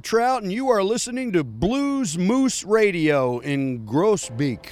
Trout, and you are listening to Blues Moose Radio in Groesbeek.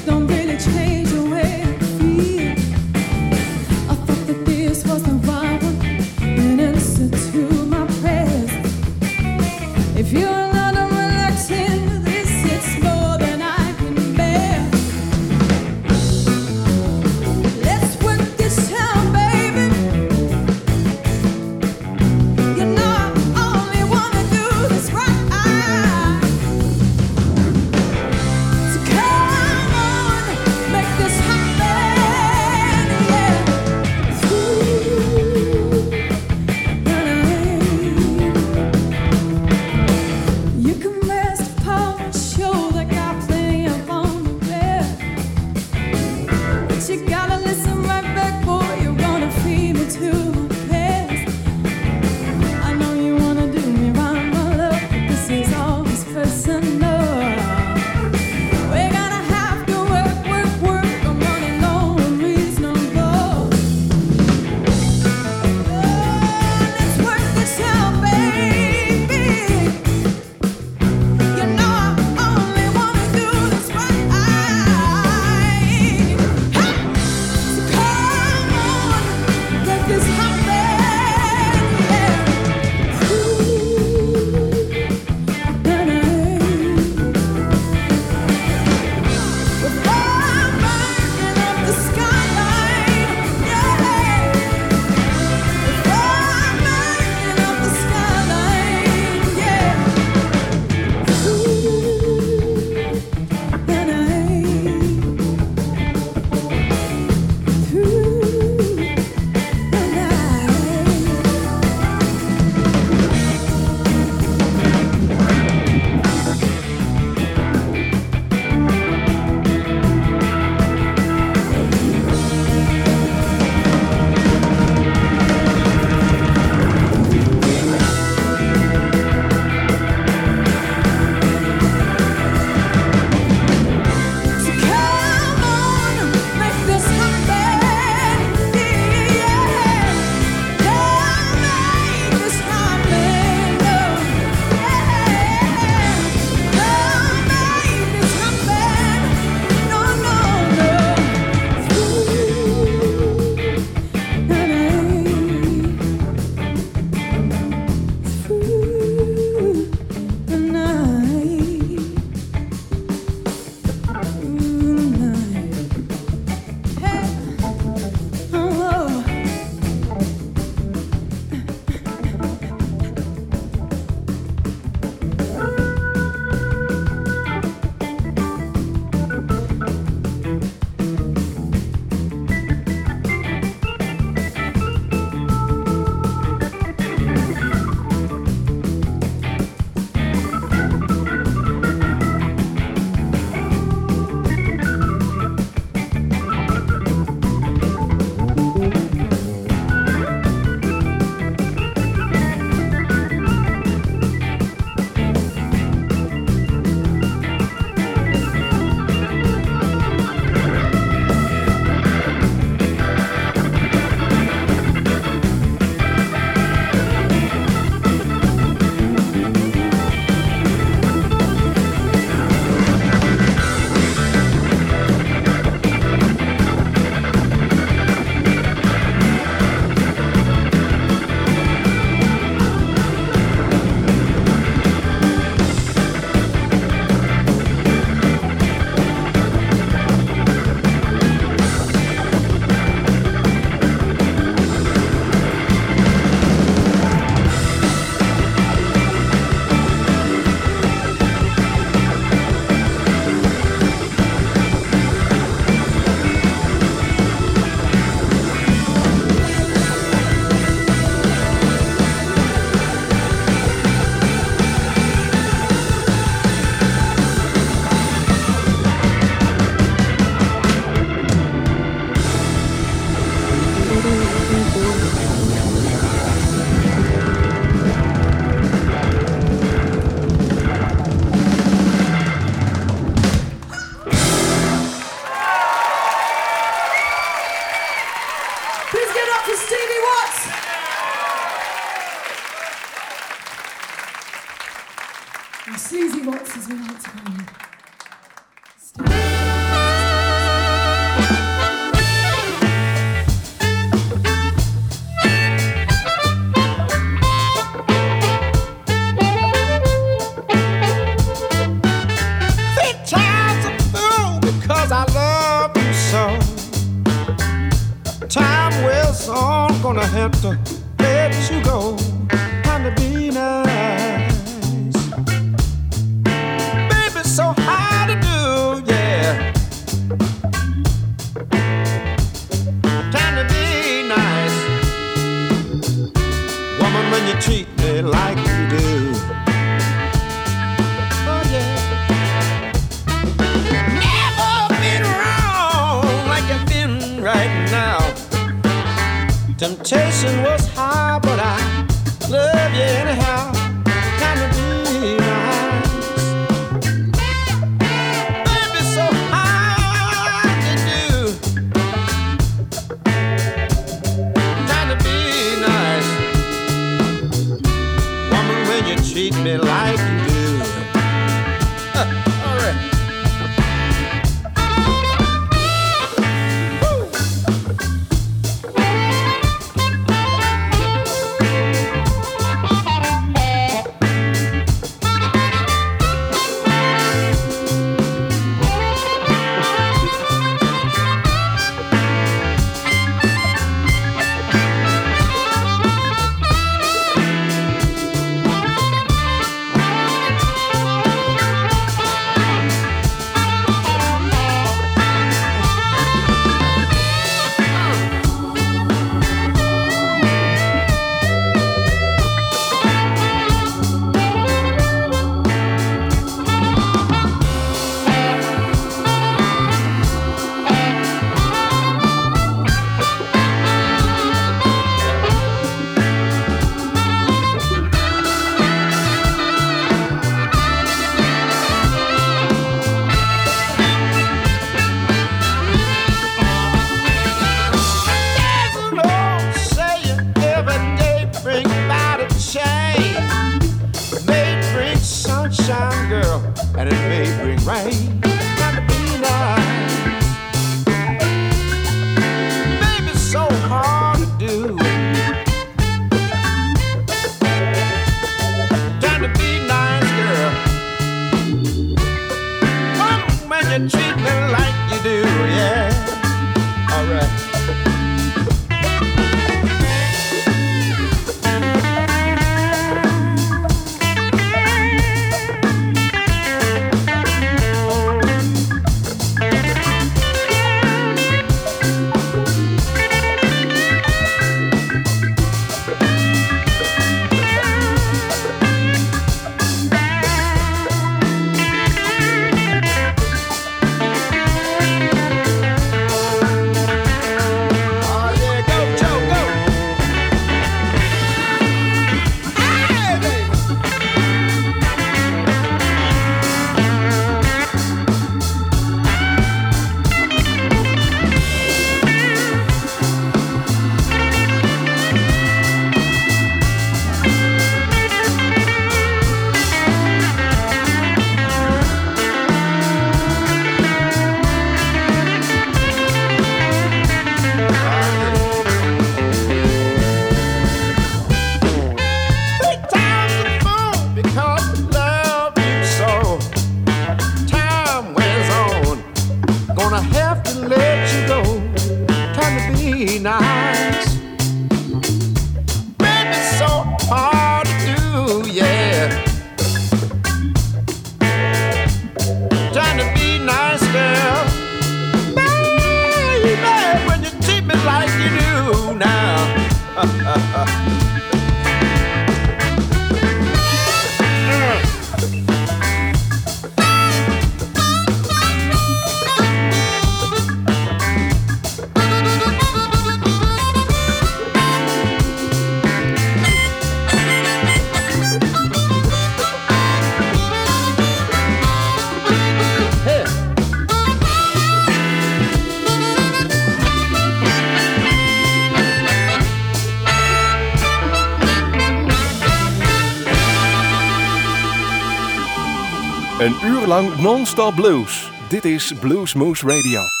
Lang non-stop blues. Dit is Blues Moose Radio.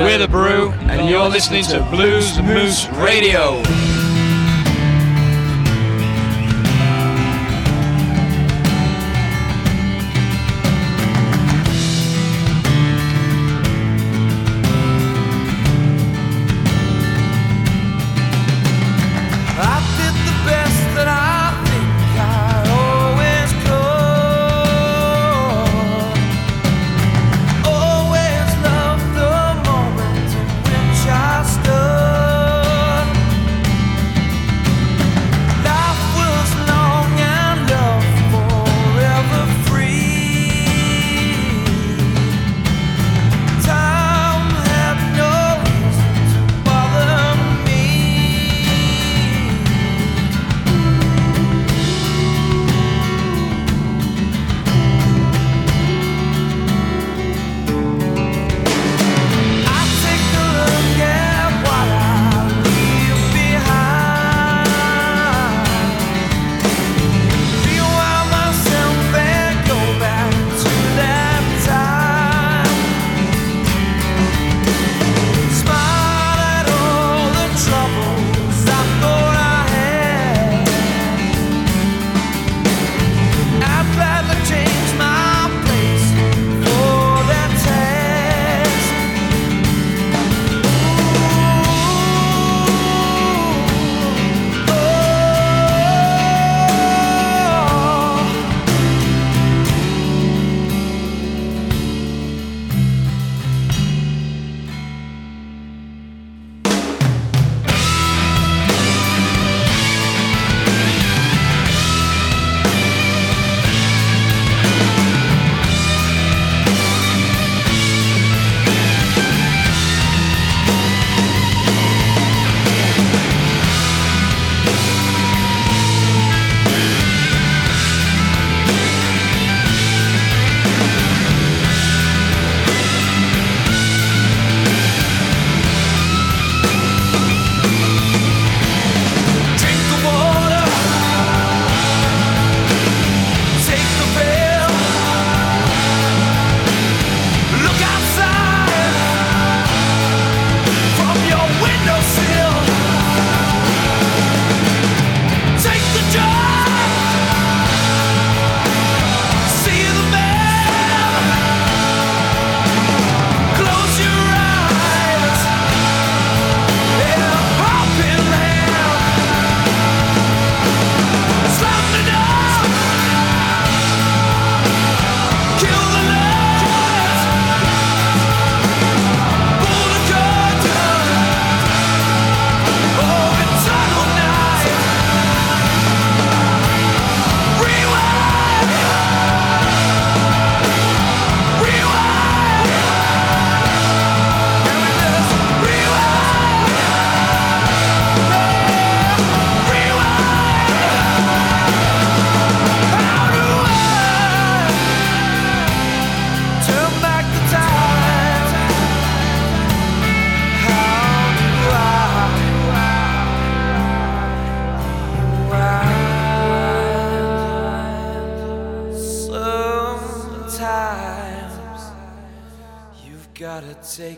We're the Brew, and you're listening to Blues Moose Radio.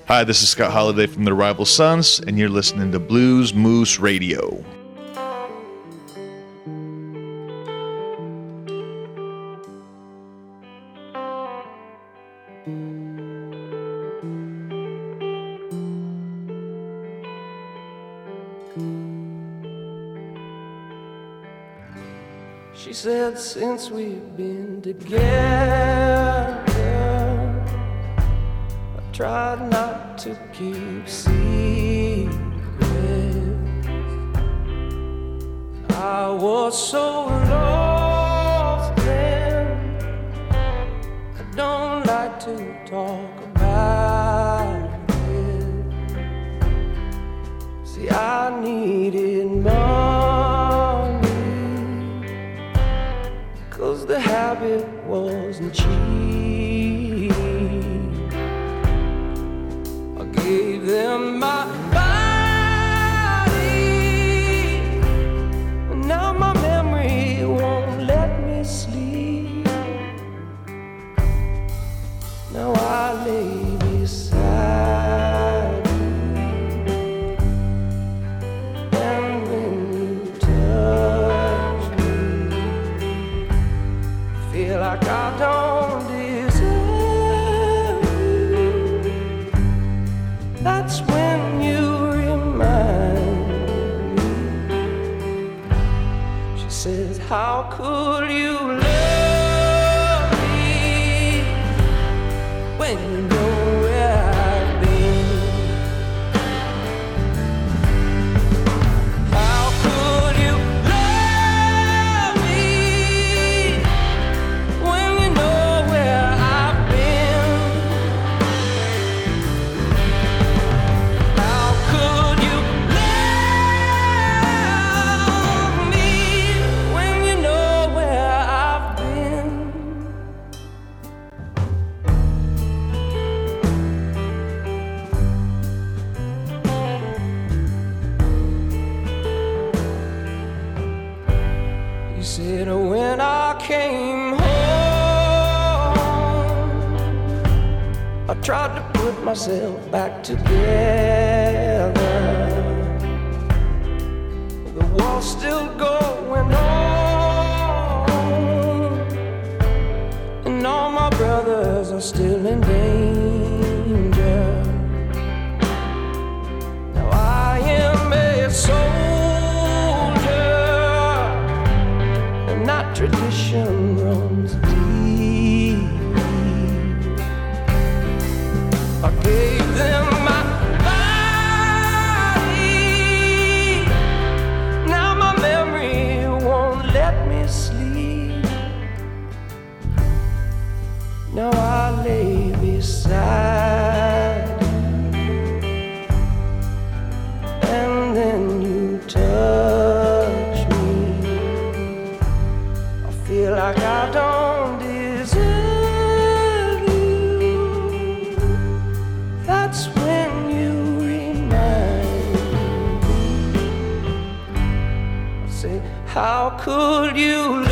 Hi, this is Scott Holiday from the Rival Sons, and you're listening to Blues Moose Radio. She said, since we've been together. Tried not to keep secrets. I was so lost then. I don't like to talk about it. See, I needed money, cause the habit wasn't cheap. some says, How could you love me when you know? myself back together. The war's still going on, and all my brothers are still in danger. could you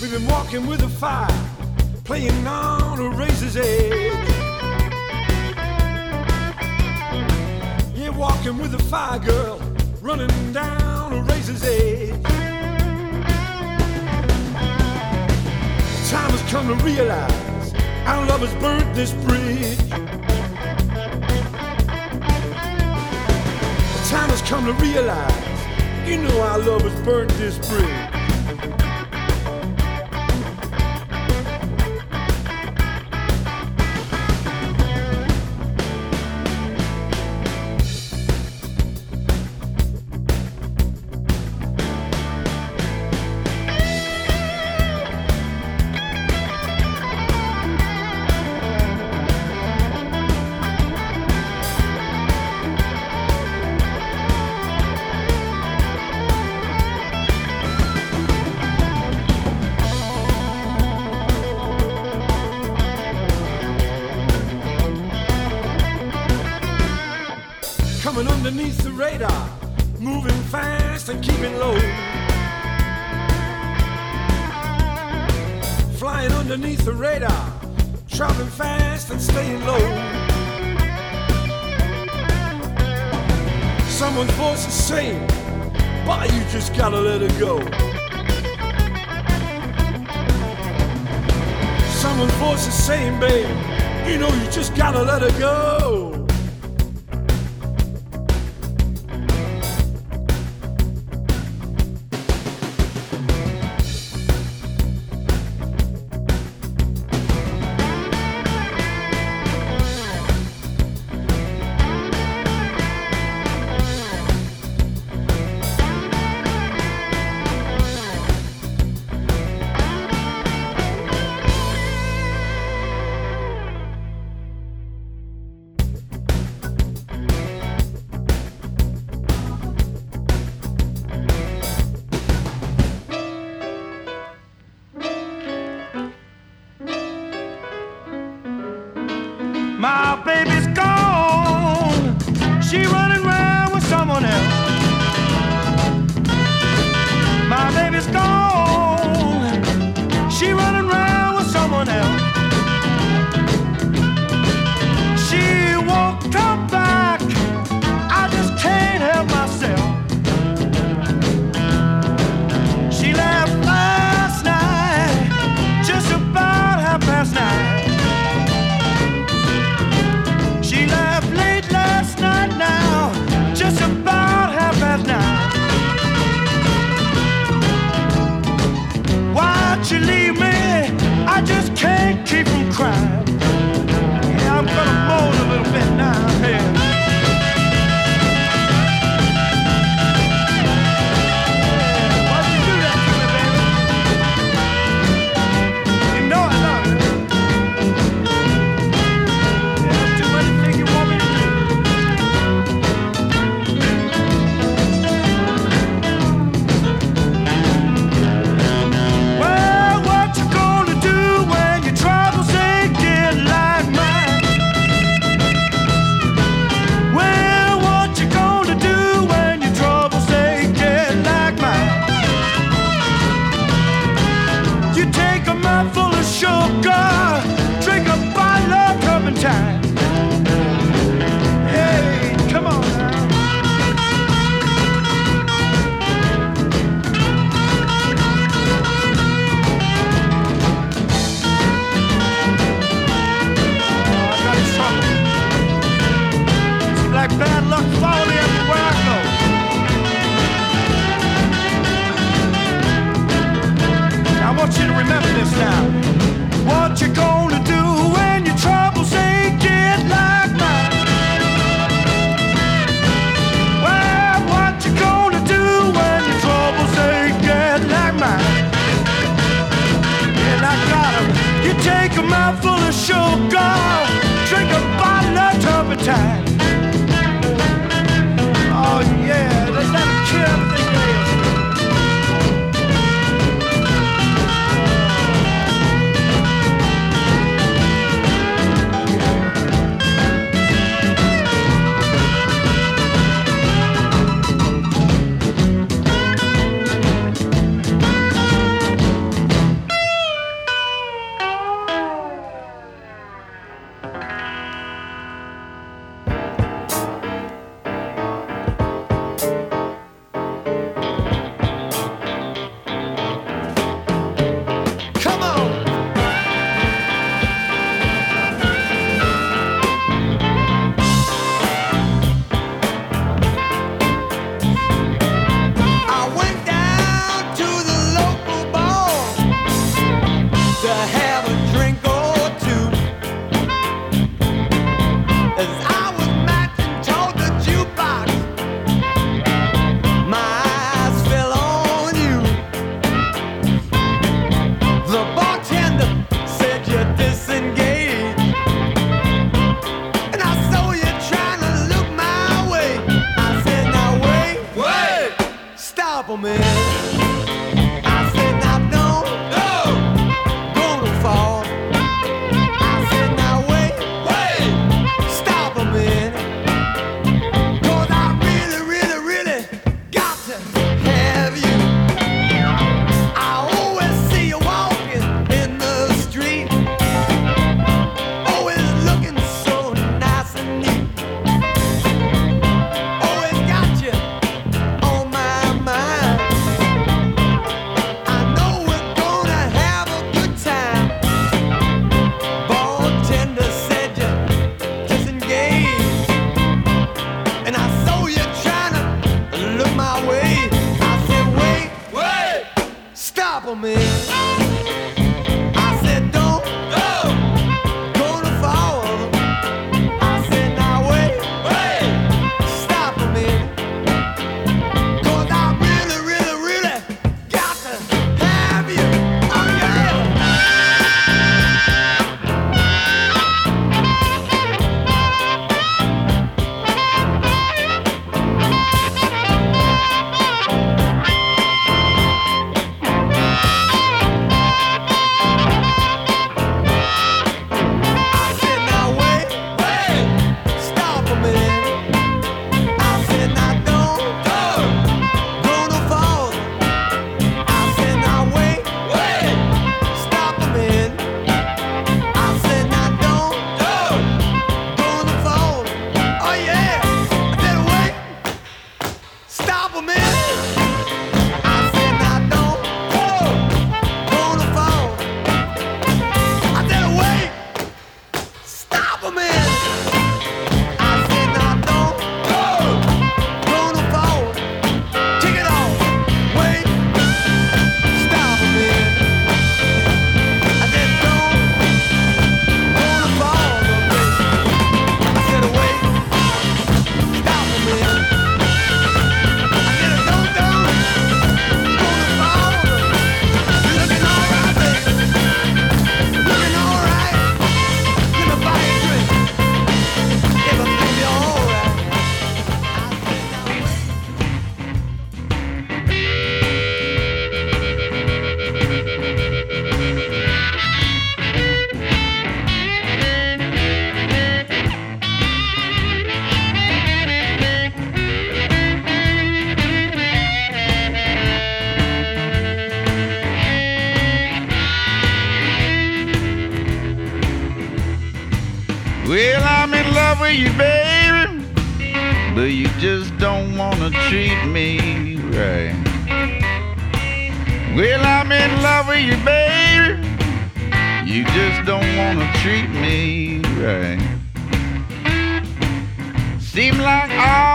We've been walking with the fire, playing on a razor's edge. Yeah, walking with the fire, girl, running down a razor's edge. The time has come to realize our love has burnt this bridge. The time has come to realize, you know, our love has burnt this bridge.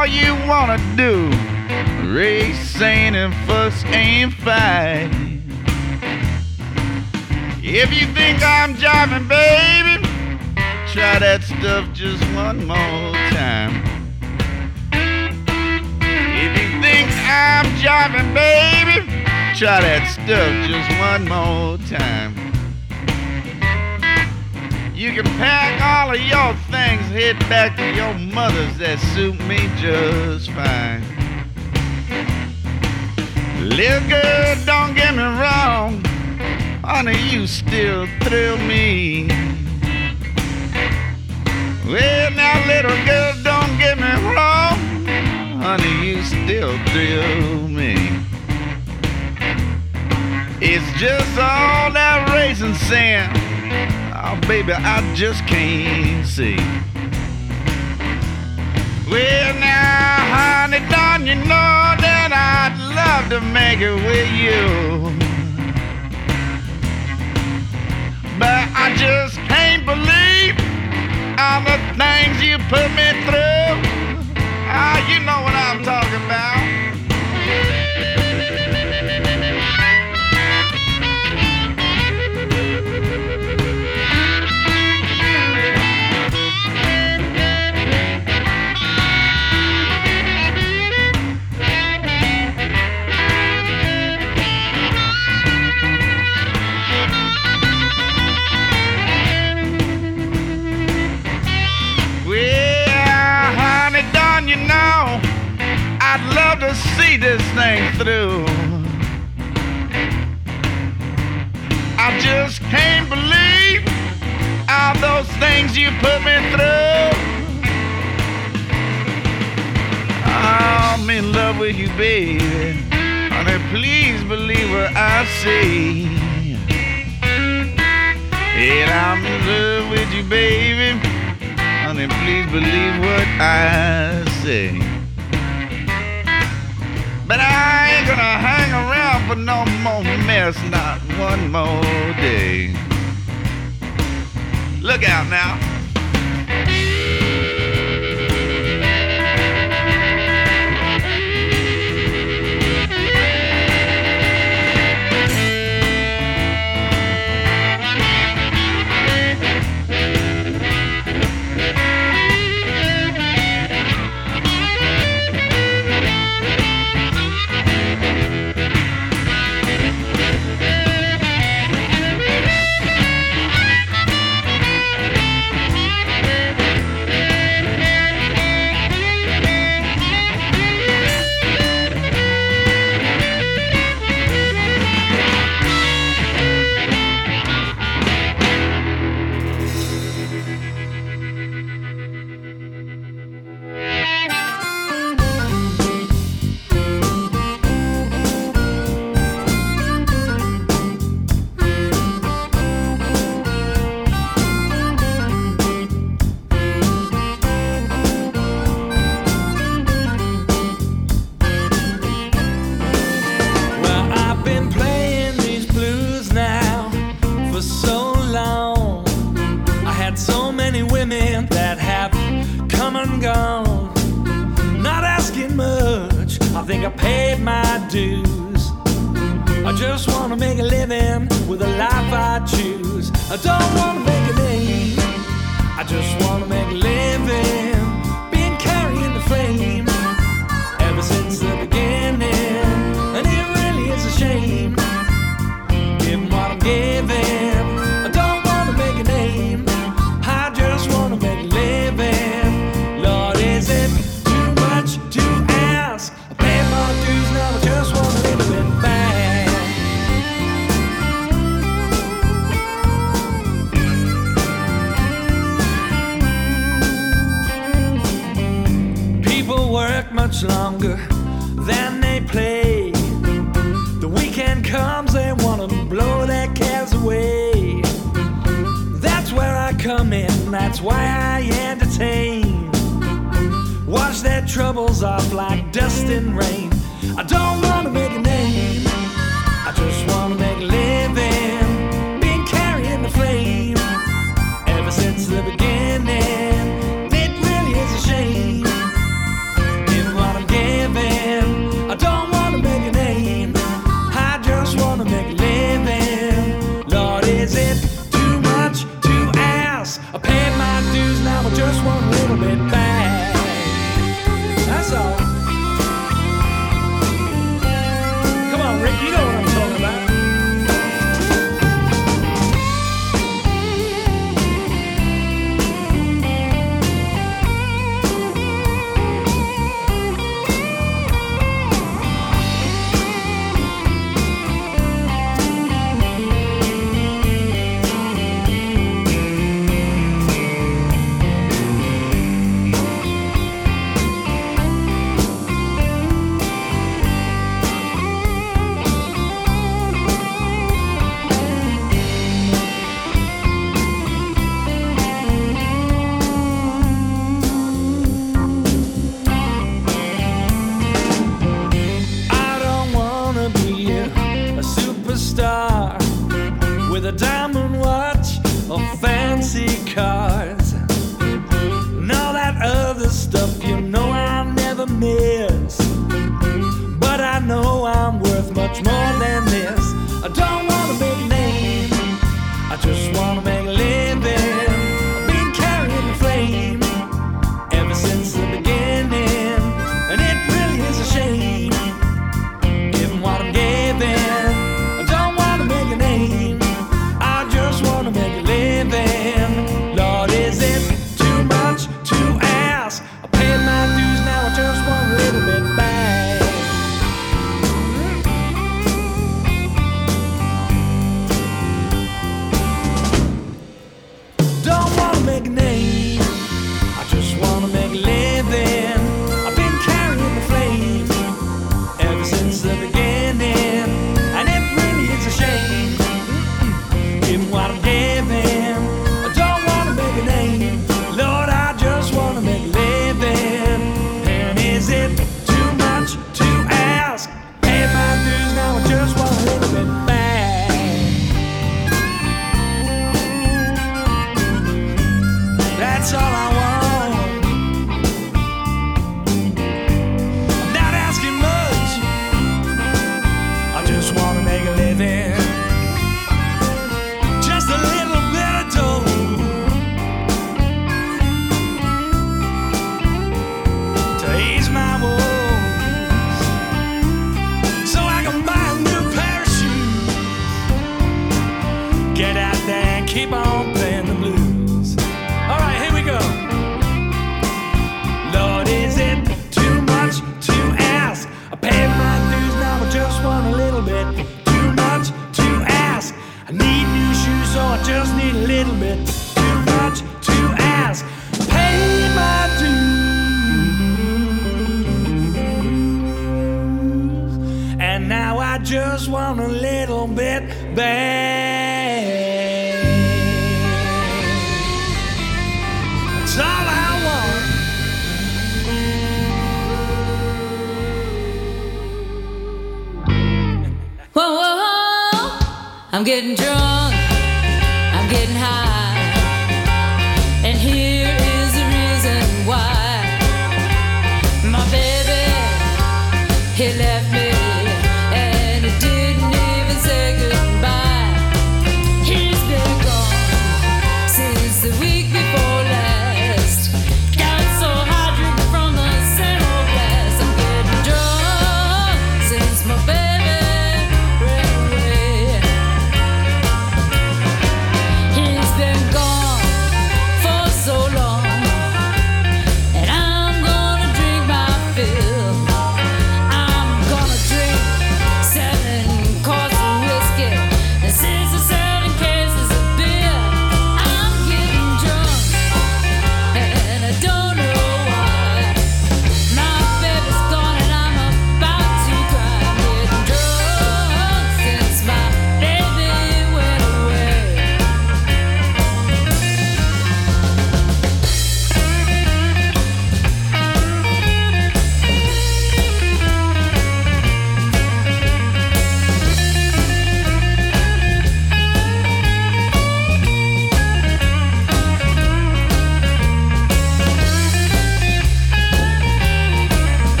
all you wanna do. Racing and fuss and fight. If you think I'm jiving, baby, try that stuff just one more time. If you think I'm jiving, baby, try that stuff just one more time. You can pack all of your things, head back to your mother's that suit me just fine. Little girl, don't get me wrong, honey, you still thrill me. Well, now, little girl, don't get me wrong, honey, you still thrill me. It's just all that racing sand. Oh, baby, I just can't see. Well, now, honey, don't you know that I'd love to make it with you? But I just can't believe all the things you put me through. Ah, you know what I'm talking about. To see this thing through. I just can't believe all those things you put me through. I'm in love with you, baby. Honey, please believe what I say. And I'm in love with you, baby. Honey, please believe what I say. But I ain't gonna hang around for no more mess, not one more day. Look out now. Think I paid my dues. I just wanna make a living with the life I choose. I don't wanna make a name, I just wanna make a living. Longer than they play. The weekend comes, they wanna blow their cares away. That's where I come in, that's why I entertain. Wash their troubles off like dust and rain.